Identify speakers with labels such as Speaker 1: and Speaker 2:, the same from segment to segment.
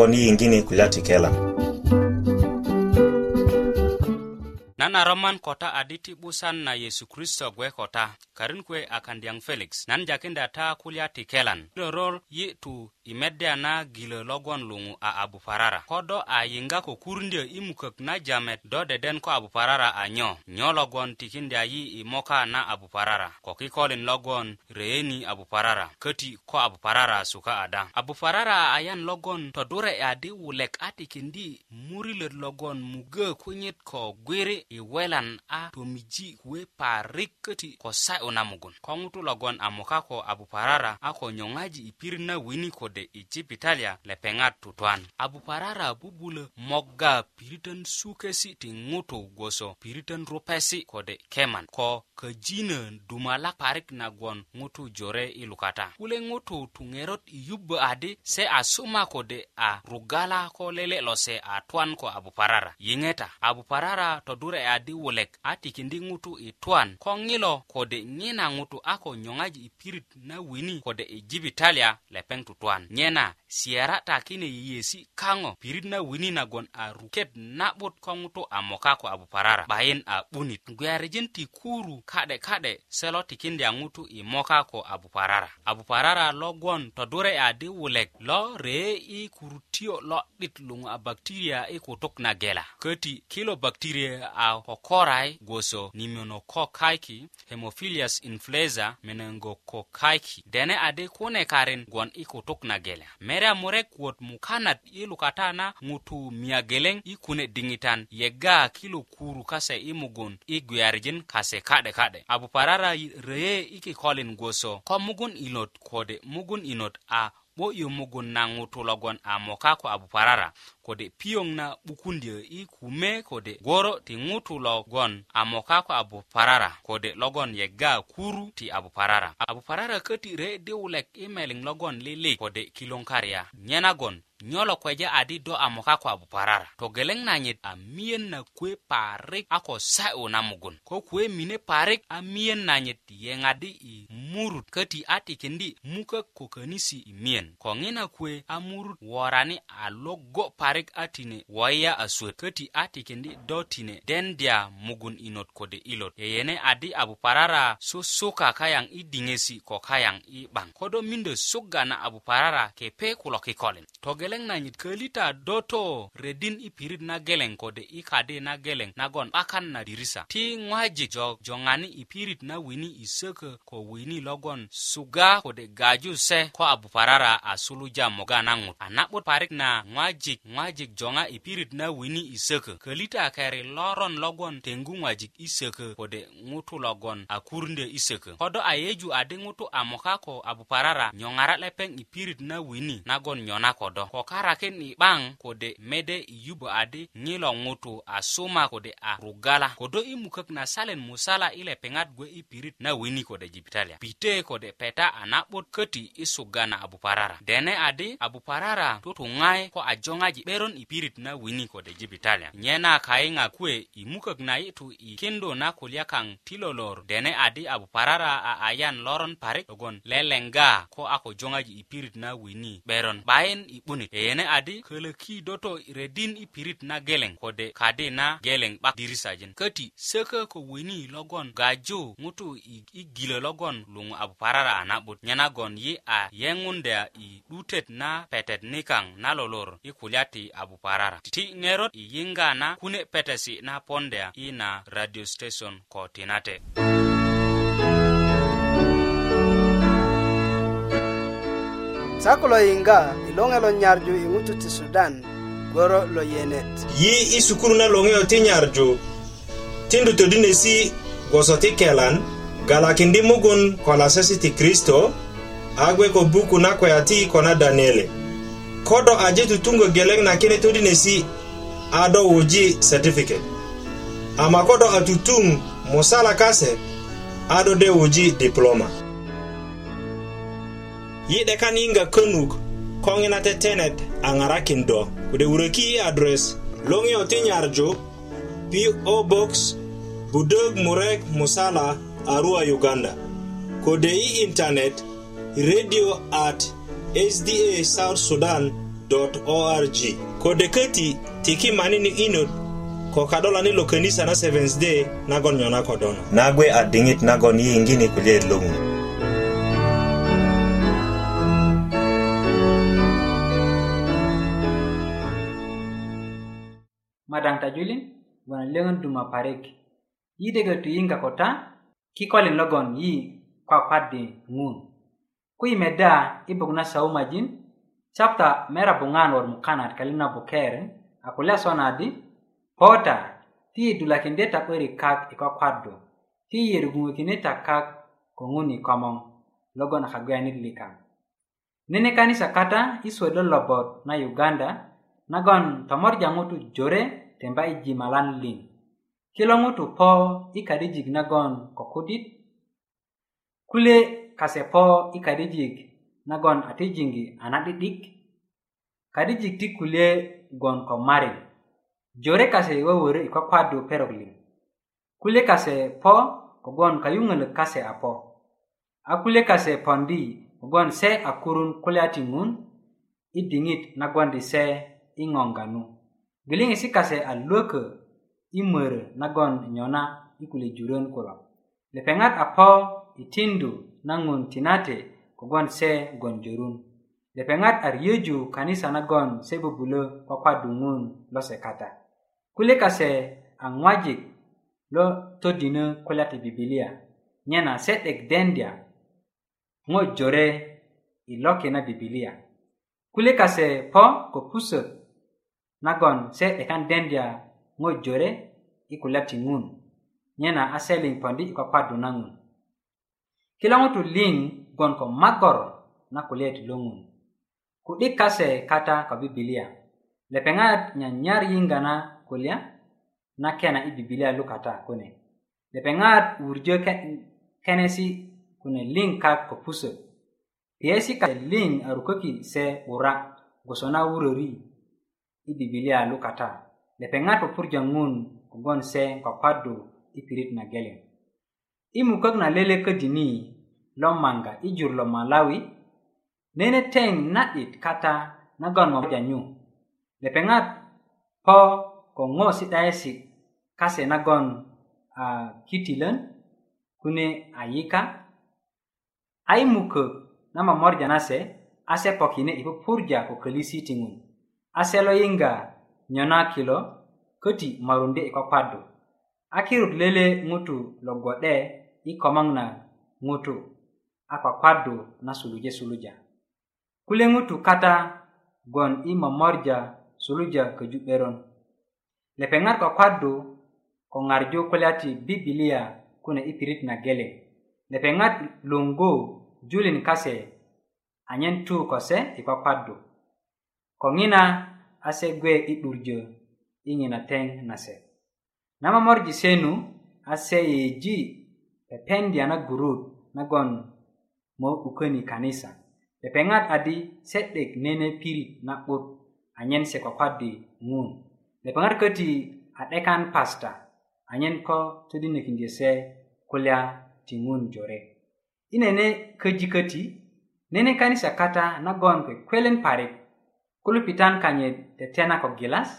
Speaker 1: agoni yiŋgini kulya ti kela nana roman kota adi ti 'busan na yesu kristo gwe kota karinku akan diang felix nan jakin ta kulia tikelan kelan roror yi tu i na logon lungu a Abu Farara. kodo a yinga ko kurundyö imukak na jamet do deden ko Farara anyo nyo logon tikindya yi i moka na Farara ko kolin logon Abu Farara. kati ko Abu Farara suka ada Farara ayan logon todure adi wulek a tikindi murilöt logon muge kunyit ko gwiri i welan a tomiji kuwe parik kati ko sa'yu na mugun ko ŋutu logon a moka ko a buparara a ko nyoŋaji i pirit na wini kode i jibitalia lepeŋat tutuan a buparara bubulö moga piritön sukesi ti ŋutu gwoso piritön rupesi kode keman ko köjinö dumalak parik nagon ŋutu jore i lukata kule ŋutu tuŋerot i yubbö adi se a suma kode a rugala ko lele lo se a tuan ko a buparara yiŋeta a buparara todure adi wulek a tikindi ŋutu i tuan ko ŋilo kode ngi nyena ŋutu a ko nyoŋaji i pirit na wini kode i e jibitalia lepeŋ tutuan nyena siera ta kine yeyesi kaŋo pirit na wini nagon a ruket na'but ko ŋutu a moka ko abuparara 'bayin a 'bunit gwiyarijin ti kuru ka'de ka'de selo tikindya ŋutu i e moka ko abuparara abuparara logwon todure adi wulek lo ree i kurutio lo'dit luŋu a bakteria i e kutuk na gela köti kilo bakteria a kokorai goso nimonokokaiki hemophilia virus influenza menen go ko kaiki dene ade kune karin gwon iku tuk na gele mere amure kuot mukanat ilu katana ngutu mia geleng ikune dingitan yega kilo kuru kase imugun igwiarjin kase kade kade abu parara reye iki kolin goso ko mugun inot kode mugun inot a bo yu mugun na ngutu logon a mokako abu parara kode piyoŋ na 'bukundyö i kume kode gworo ti ŋutu logon a moka ko abu parara kode logon yegga kuru ti abu parara abu parara köti re di wulek i meliŋ logon lilik kode kiloŋkarya nye nagon nyolo kweja adi do a moka ko abu parara togeleŋ nanyit a miyen na kuwe parik a ko sa'yu na mugun ko kuwe mine parik a miyen nanyit yeŋadi i murut köti a tikindi mukök ko könisi i miyen ko ŋina kuwe a murut worani a logo parik parik a tine waya a swet köti a tikindi do tine dendya mugun inot kode ilot yeyene adi abu parara susuka kayaŋ i diŋesi ko kayaŋ i 'baŋ ko do mindö suga na abu parara kepe kulo kikolin togeleŋ nanyit kölita do to redin i pirit na geleŋ kode i kadi na geleŋ nagon 'bakan na dirisa ti ŋwajik jo joŋani i pirit na wini i sökö ko wini logon suga kode gaju se ko abu parara a suluja moga na ŋut a na'but parik na ŋwajik ŋwa ŋojik joŋa i pirit na wini i sökö kölit a keri loron logon teŋgu ŋojik i sökö kode ŋutu logon a kurundö i sökö ko do a yeju adi ŋutu a moka ko a buparara nyoŋara lepeŋ i pirit na wini nagon nyona ko do ko karakin i 'baŋ kode mede i yubö adi ŋilo ŋutu a suma kode a rugala kodo i mukök na salen musala i lepeŋat gwe i pirit na wini kode jibitalia pite kode peta a na'but köti i sugana a buparara dene adi a buparara tutuŋayi ko a joŋaji beron i pirit na wini kode jibitalia nye na kayiŋa kuwe i mukök na yi'tu i kindu na kulya kaŋ ti lolor dene adi a buparara a ayan loron parik logon lelenga ko a ko joŋaji i pirit na wini 'beron 'bayin i 'bunit yeyene adi kölöki doto redin i pirit na geleŋ kode kadi na geleŋ 'bak dirisajin köti sökö ko wini logon gaju ŋutu i gilö logon luŋu a buparara a na'but nye nagon yi a yeŋunda i 'dutet na petet nikaŋ na lolor i kulya ti ki abu parara ti ŋerot i yiŋga na kune petesi na pondya i na radio station ko tinate
Speaker 2: sako lo yiŋga i loŋe lo nyarju i ŋutu ti sudan goro lo yenet
Speaker 3: yi i sukulu na loŋeyo ti nyarju tindu todinesi gwoso ti kelan galakindi mugun ko lasesi ti kristo a gwe ko buku na kweya ti ko na daniele kodo aje tutungo geleng na kine tudi nesi ado woji certificate ama kodo atutung mosala kase ado de woji diploma yi'de kan kunug könuk ko ŋina tetenet a do kode wuröki i adres loŋiyo PO Box Budog Murek Musala Arua Uganda kode internet radio at sda south sudan org kode köti tiki mani ni inot ko kadolani lo könisa na seventh day nagon nyona kodono nagwe a diŋit nagon yiyiŋgini kulye luŋu
Speaker 4: madaŋ ta julin wona löŋön duma parik yi de gö tu yiŋga ko ta kikolin logon yi kwakwaddi ŋun ku yi meda i buk na saumajin capta mera buŋan wot mukanat kali na bukeren a kulya sona di pota ti yidulakindi ta 'börik kak i kwakwaddu ti yiyerguŋökindi ta kak ko ŋun i komoŋ logon a kagwayanit likaŋ nene kanisa kata i suwödö lobot na uganda nagon tomorja ŋutu jore temba i jimalan liŋ kilo ŋutu po i kadijik nagon ko kudit kule kase po i karijik nagon a tijingi a na'di'dik karijik ti kulye gon ko marin jore kase i wöwörö i kwakwadu perok liŋ kulye kase po kogon kayuŋölök kase a po a kulye kase pondi kogon se a kurun kulya ti ŋun i diŋit nagondi se i ŋoŋganu gwiliŋesi kase a lwökö i mörö nagon nyona i kulye jurön kulo lepeŋat a po i tindu na ŋun tinate kogwon se gwon jorun lepeŋat a riyöju kanisa nagon se bubulö kwakwadu ŋun lo se kata kule kase a ŋwajik lo todinö kulya ti bibilia nyena se 'dek dendya ŋo jore i loki na bibilia kule kase po ko pusök nagon se 'dekan dendya ŋo jore i kulya ti ŋun nyena a seliŋ pondi i kwakwadu na ŋun kila ŋutu liŋ gboŋ ko magor na kulye lo ŋun ku'dik kase kata ko bibilia lepeŋat nyanyar yiŋga na kulya na kena i bibilia lukata kune lepeŋat wurjö ke, kenesi kune liŋ kak ko pusök piyesi kase liŋ a ruköki se 'bura gwoso na wuröri i bibilia lukata lepeŋat pupurjö ŋun kogwon se ko i pirit na geleŋ i mukök na lele ködini lo maŋga i jur lo malawi nene teŋ na'dit kata nagon moja nyu lepeŋat po ko ŋo si'daesi kase nagon a uh, kitilön kune a yika a i mukök na momorja nase a se pokine i pupurja ko kölisi ti ŋun a se lo yiŋga nyona kilo köti morundi i kwakwadu a kirut lele ŋutu lo gwo'de i komoŋ na ŋutu a kwakwadu na suluje suluja kule ŋutu kata gwon i momorja suluja köju 'beron lepeŋat kwakwadu ko ŋarju kulya ti bibilia kune i pirit na geleŋ lepeŋat luŋgu julin kase anyen tu kose i kwakwadu ko ŋina ase gwe i 'durjö i ŋinateŋ nase na momorji senu ase yeji pependya na gurut nagon mo 'bukäni kanisa lepeŋat adi se'dek nene pirit na'but anyen se kwakwadi ŋun lepeŋat köti a 'dekan pasta anyen ko todinökindye se kulya ti ŋun jore i nene köji köti nene kanisa kata nagon kwekwelen parik kulupitan kanyit tetena ko gilas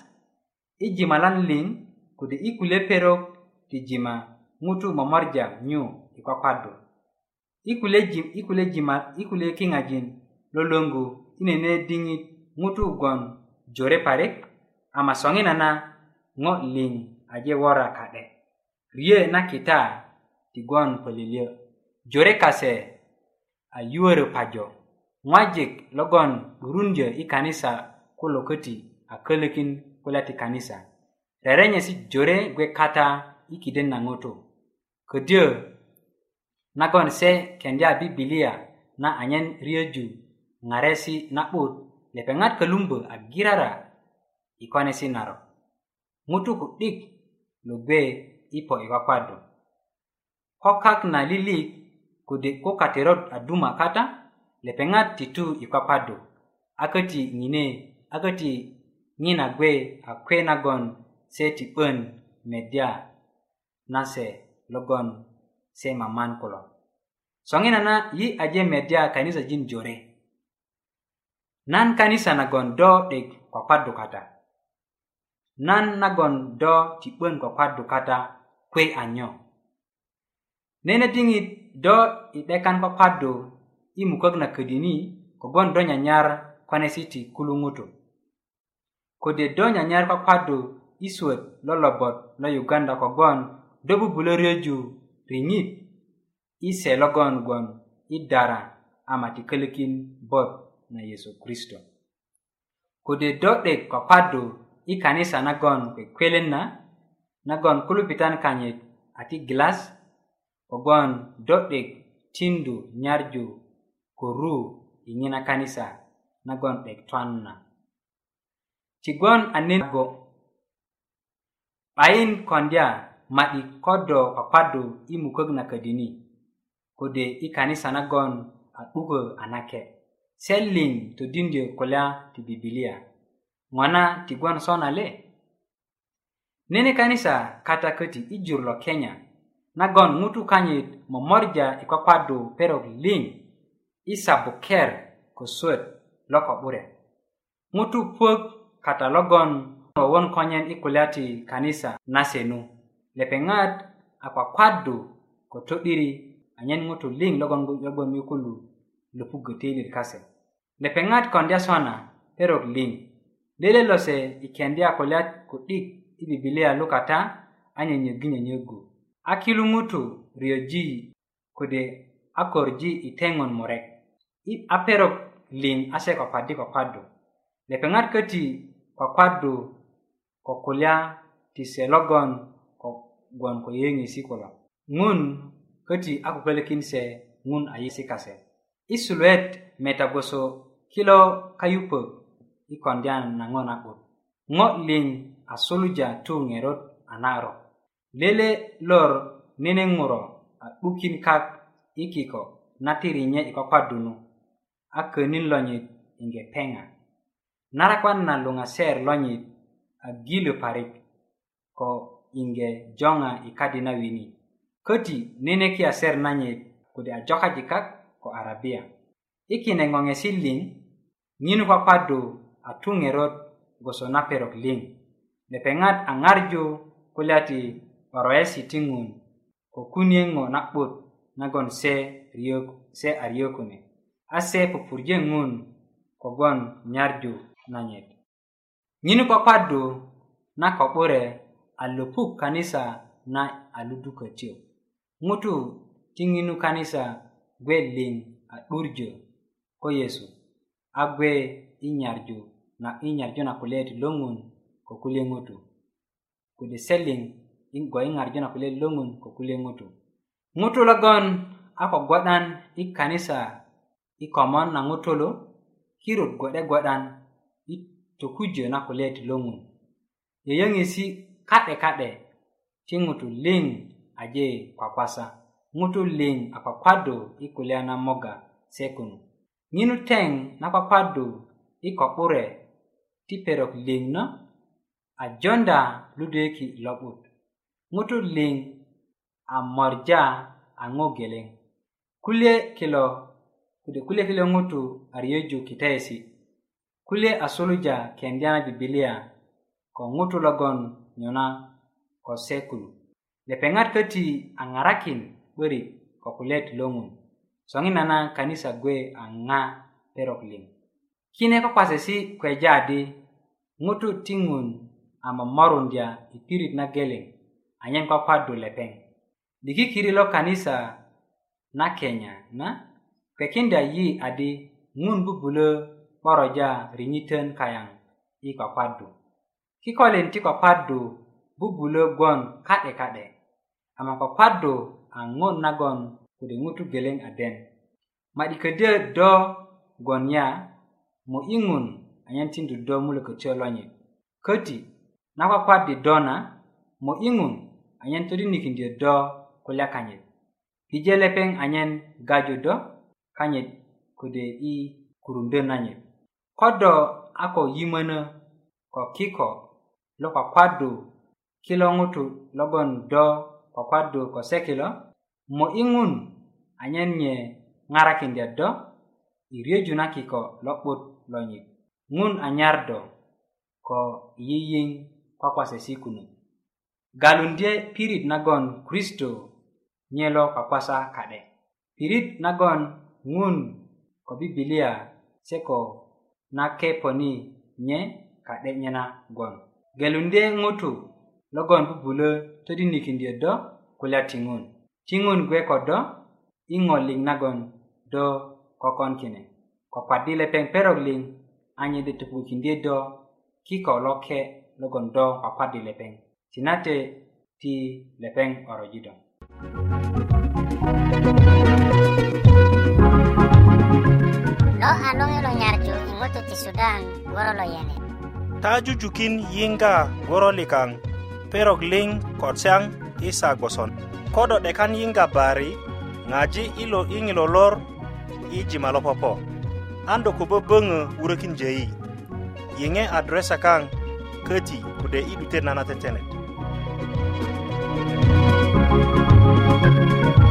Speaker 4: i jimalan liŋ kode i kulye perok ti jima ŋutu momorja nyu i kwakwadu i kule jimat i kule kiŋajin lolongu i nene diŋit ŋutu gwon jore parik ama soŋina na ŋo liŋ aje wora ka'de riyö na kita tigwon polilyö jore kase a yuwörö pajo ŋwajik logon 'durundyö i kanisa kulo köti a kölökin kulya ti kanisa rerenyesi jore gwe kata i kiden na ŋutu' ködyö nagon se kendya bibilia na anyen riyöju ŋaresi na'but lepeŋat kölumbö a girara i konesi narok ŋutu ku'dik lo gbe i po i kwakwadu ko kak na lilik kode ko katerot a duma kata lepeŋat titu i kwakwadu a köti ŋine a köti ŋina gbe a kwe nagon se ti 'bön medya na se logon se maman kulo soŋina na yi aje medya kanisa jin jore nan kanisa nagon do 'dik kwakwaddu kata nan nagon do ti 'bön kwakwaddu kata kwe anyo nene diŋit do i 'dekan kwakwaddu i mukök na ködini kogwon do nyanyar konesi ti kuluŋutu kode do nyanyar kwakwaddu i suwöt lo lobot lo uganda kogwon do bubulö ryöju riŋit i se logon gwon i dara ama ti kölökin bot na yesu kristo kode do 'dek kwakwadu i kanisa nagon kwekwelen na nagon kulupitan kanyit a ti gilas kogwon do 'dek tindu nyarju koru i ŋina kanisa nagon 'dek twan na tigwon anin go 'bayin kondya ma'dik ko do kwakwadu i mukök na ködini kode i kanisa nagon a 'dukö a nake se liŋ todindyö kulya ti bibilia ŋo na tigwon son ale nene kanisa kata köti i jur lo kenya nagon ŋutu kanyit momorja i kwakwadu perok liŋ i sabuker ko suöt loko 'bure ŋutu puök kata logon wowon konyen i kulya ti kanisa nasenu lepeŋat a kwakwadu ko to'diri anyen ŋutu liŋ logon yogbon yukulu lopugö teilir kase lepeŋat kondya sona perok liŋ lele lose i kendya kulya ku'dik i bibilia lukata a nyönyögi nyönyögu a kilu ŋutu riyoji kode a korji i teŋon murek a perok liŋ a se kwakwadi kwakwadu lepeŋat köti kwakwadu ko kulya ti se logon gwon ko yeŋesi kulo ŋun köti a kukölökin se ŋun a yesi kase i suluet meta gboso kilo kayupök i kondyan na ŋo na'but ŋo liŋ a suluja tu ŋerot a na'rok lele lor nene ŋuro a 'dukin kak i kiko na ti rinye i kwakwadu nu a könin lonyit inge peŋa narakwan na luŋaser lonyit a gilö parik ko inge joŋa i kadi na wini köti nene kiyaser nanyit kode ajokaji kak ko arabia i kine ŋoŋesil liŋ ŋinu papadu a tu ŋerot goso na perok liŋ lepeŋat a ŋarju kulya ti waroyesi ti ŋun ko kunyeŋ ŋo na'but nagon se riök se a riökune a se pupurje ŋun kogon nyarju nanyit ŋinu papadu na ko'bure a lopuk kanisa na a ludukötyö ŋutu tiŋinu kanisa gwe liŋ a 'durjö ko yesu a gwe i nyarju na i nyarju na kulye ti loŋun ko kulye ŋutu kode seliŋ i gwo i ŋarju na kulye ti loŋun ko kulye ŋutu ŋutu logon a ko gwo'dan i kanisa i komon na ŋutulu kirut gwo'de gwo'dan i tokujö na kulye ti loŋun yöyöŋesi' ka'de ka'de ti ŋutu liŋ aje kwakwasa ŋutu liŋ a kwakwadu i kulya na moga se kunu ŋinu teŋ na kwakwadu i ko'bure ti perok liŋ na a jonda ludweki lo'but ŋutu liŋ a morja a ŋo geleŋ kulye kilo kode kulye kilo ŋutu a riyöju kiteesi kulye a suluja kendya na bibilia ko ŋutu logon nyona ko sekul lepeŋat köti a ŋarakin 'börik ko kulet lo ŋun soŋinan na kanisa gwe a ŋa perok liŋ kine kokwasesi kweja di ŋutu ti ŋun a momorundya i pirit na geleŋ anyen kwakwadu lepeŋ di kikiri lo kanisa na kenya na kwekindya yi adi ŋun bubulö 'boroja riŋitön kayaŋ i kwakwadu kikolin ti kwakwaddu bubulö gwon ka'de ka'de ama kwakwaddu a ŋun nagon kode ŋutu geleŋ aden ma 'diködyöt do gwon ya mo i ŋun anyen tindu do mulö kötyö lonye köti na kwakwaddi do na mo i ŋun anyen todinikindyöt do kulya kanyit pije lepeŋ anyen gaju do kanyit kode i kurundö nanyit ko do a ko yimönö ko kiko lo kwakwadu kilo ŋutu logon do kwakwadu ko se kilo mo'iŋun anyen nye ŋarakindya do i riyöju na kiko lo'but lo nyit ŋun anyardo ko yiying kwakwasesi kunu galundye pirit nagon kristo nye lo kwakwasa ka'de pirit nagon ŋun ko bibilia se ko na keponi nye ka'de nye na gon gelunde ŋutu logon bubulö todinikindyöt do kulya ti ŋun ti ŋun gbe ko do i ŋolik nagon do kokon kine ko kwaddi lepeŋ perok liŋ anyedi topukindyöt do kiko loke logon do kwakwaddi lepeŋ sinate ti lepeŋ orojidon
Speaker 2: lo a loŋe lo nyarju i ŋutu ti sudan goro lo yene
Speaker 3: tajujukin yinga gorolikang perog ling kotsang isa goson kodo dekan yinga bari ngaji ilo ingilo lor iji malopopo ando kubo bengu urekin jeyi yenge adresa kang keji kude idute nana tetenet Thank you.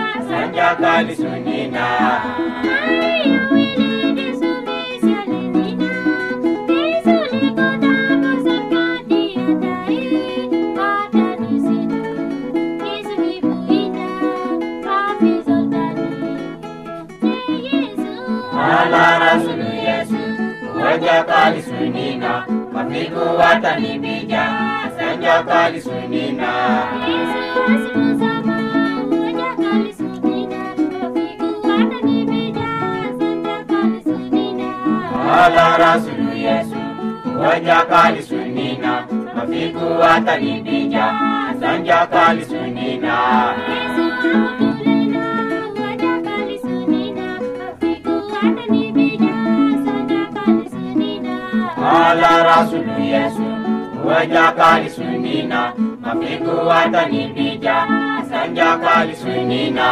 Speaker 2: jakali sunina Alarasunu Yesu, wajakali sunina, mafiku watanibija, sanjakali sunina. Yesu, Yesu. sunu Yesu, kuoja kali sunina, mafiku watanipija, sanja kali sunina. Ala rasulu Yesu, kuoja kali sunina, mafiku watanipija, sanja kali sunina.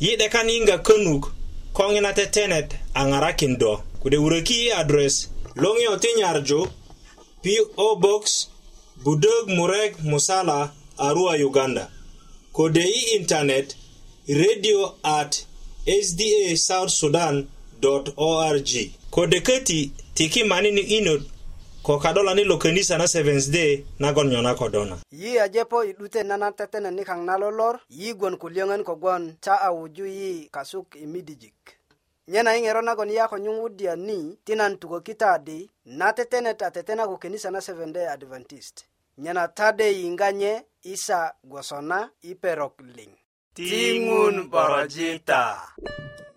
Speaker 3: yi'de kan yiŋga könuk ko ŋina tetenet a ŋarakin do kode wuröki i adres loŋiyo ti nyarju po box budök murek musala arua uganda kode i intanet radio at sda south sudan org kode köti tiki manini inot ko kadola ni lo kanisa na Seventh Day nagon nyona kodona.
Speaker 4: Yi ajepo idute nana tetene ni kang nalolor, yi gwan kulyongan ko gwan cha awuju yi kasuk imidijik. Nyena ingero nagon yako nyungudia ni tinan tuko kitadi na tetene ta tetena ko kanisa na Seventh Day Adventist. Nyena tade inganye isa gwasona iperok ling.
Speaker 2: Tingun barajita. Tingun barajita.